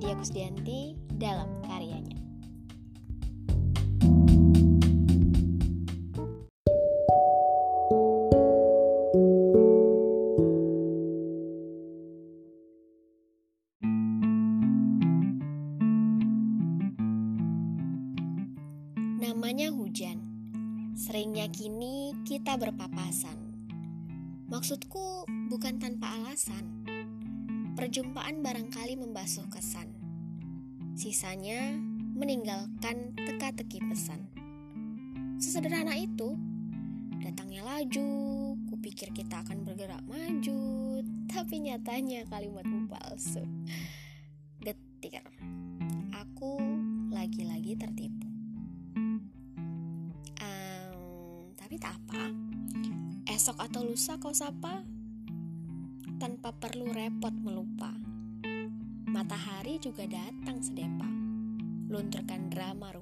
Nadia Kusdianti dalam karyanya. Namanya hujan. Seringnya kini kita berpapasan. Maksudku bukan tanpa alasan. Perjumpaan barangkali membasuh kesan. Sisanya meninggalkan teka-teki pesan. Sesederhana itu, datangnya laju, kupikir kita akan bergerak maju, tapi nyatanya kalimatmu palsu. Getir, aku lagi-lagi tertipu. Um, tapi tak apa, esok atau lusa kau sapa, perlu repot melupa. Matahari juga datang sedepa, lunturkan drama.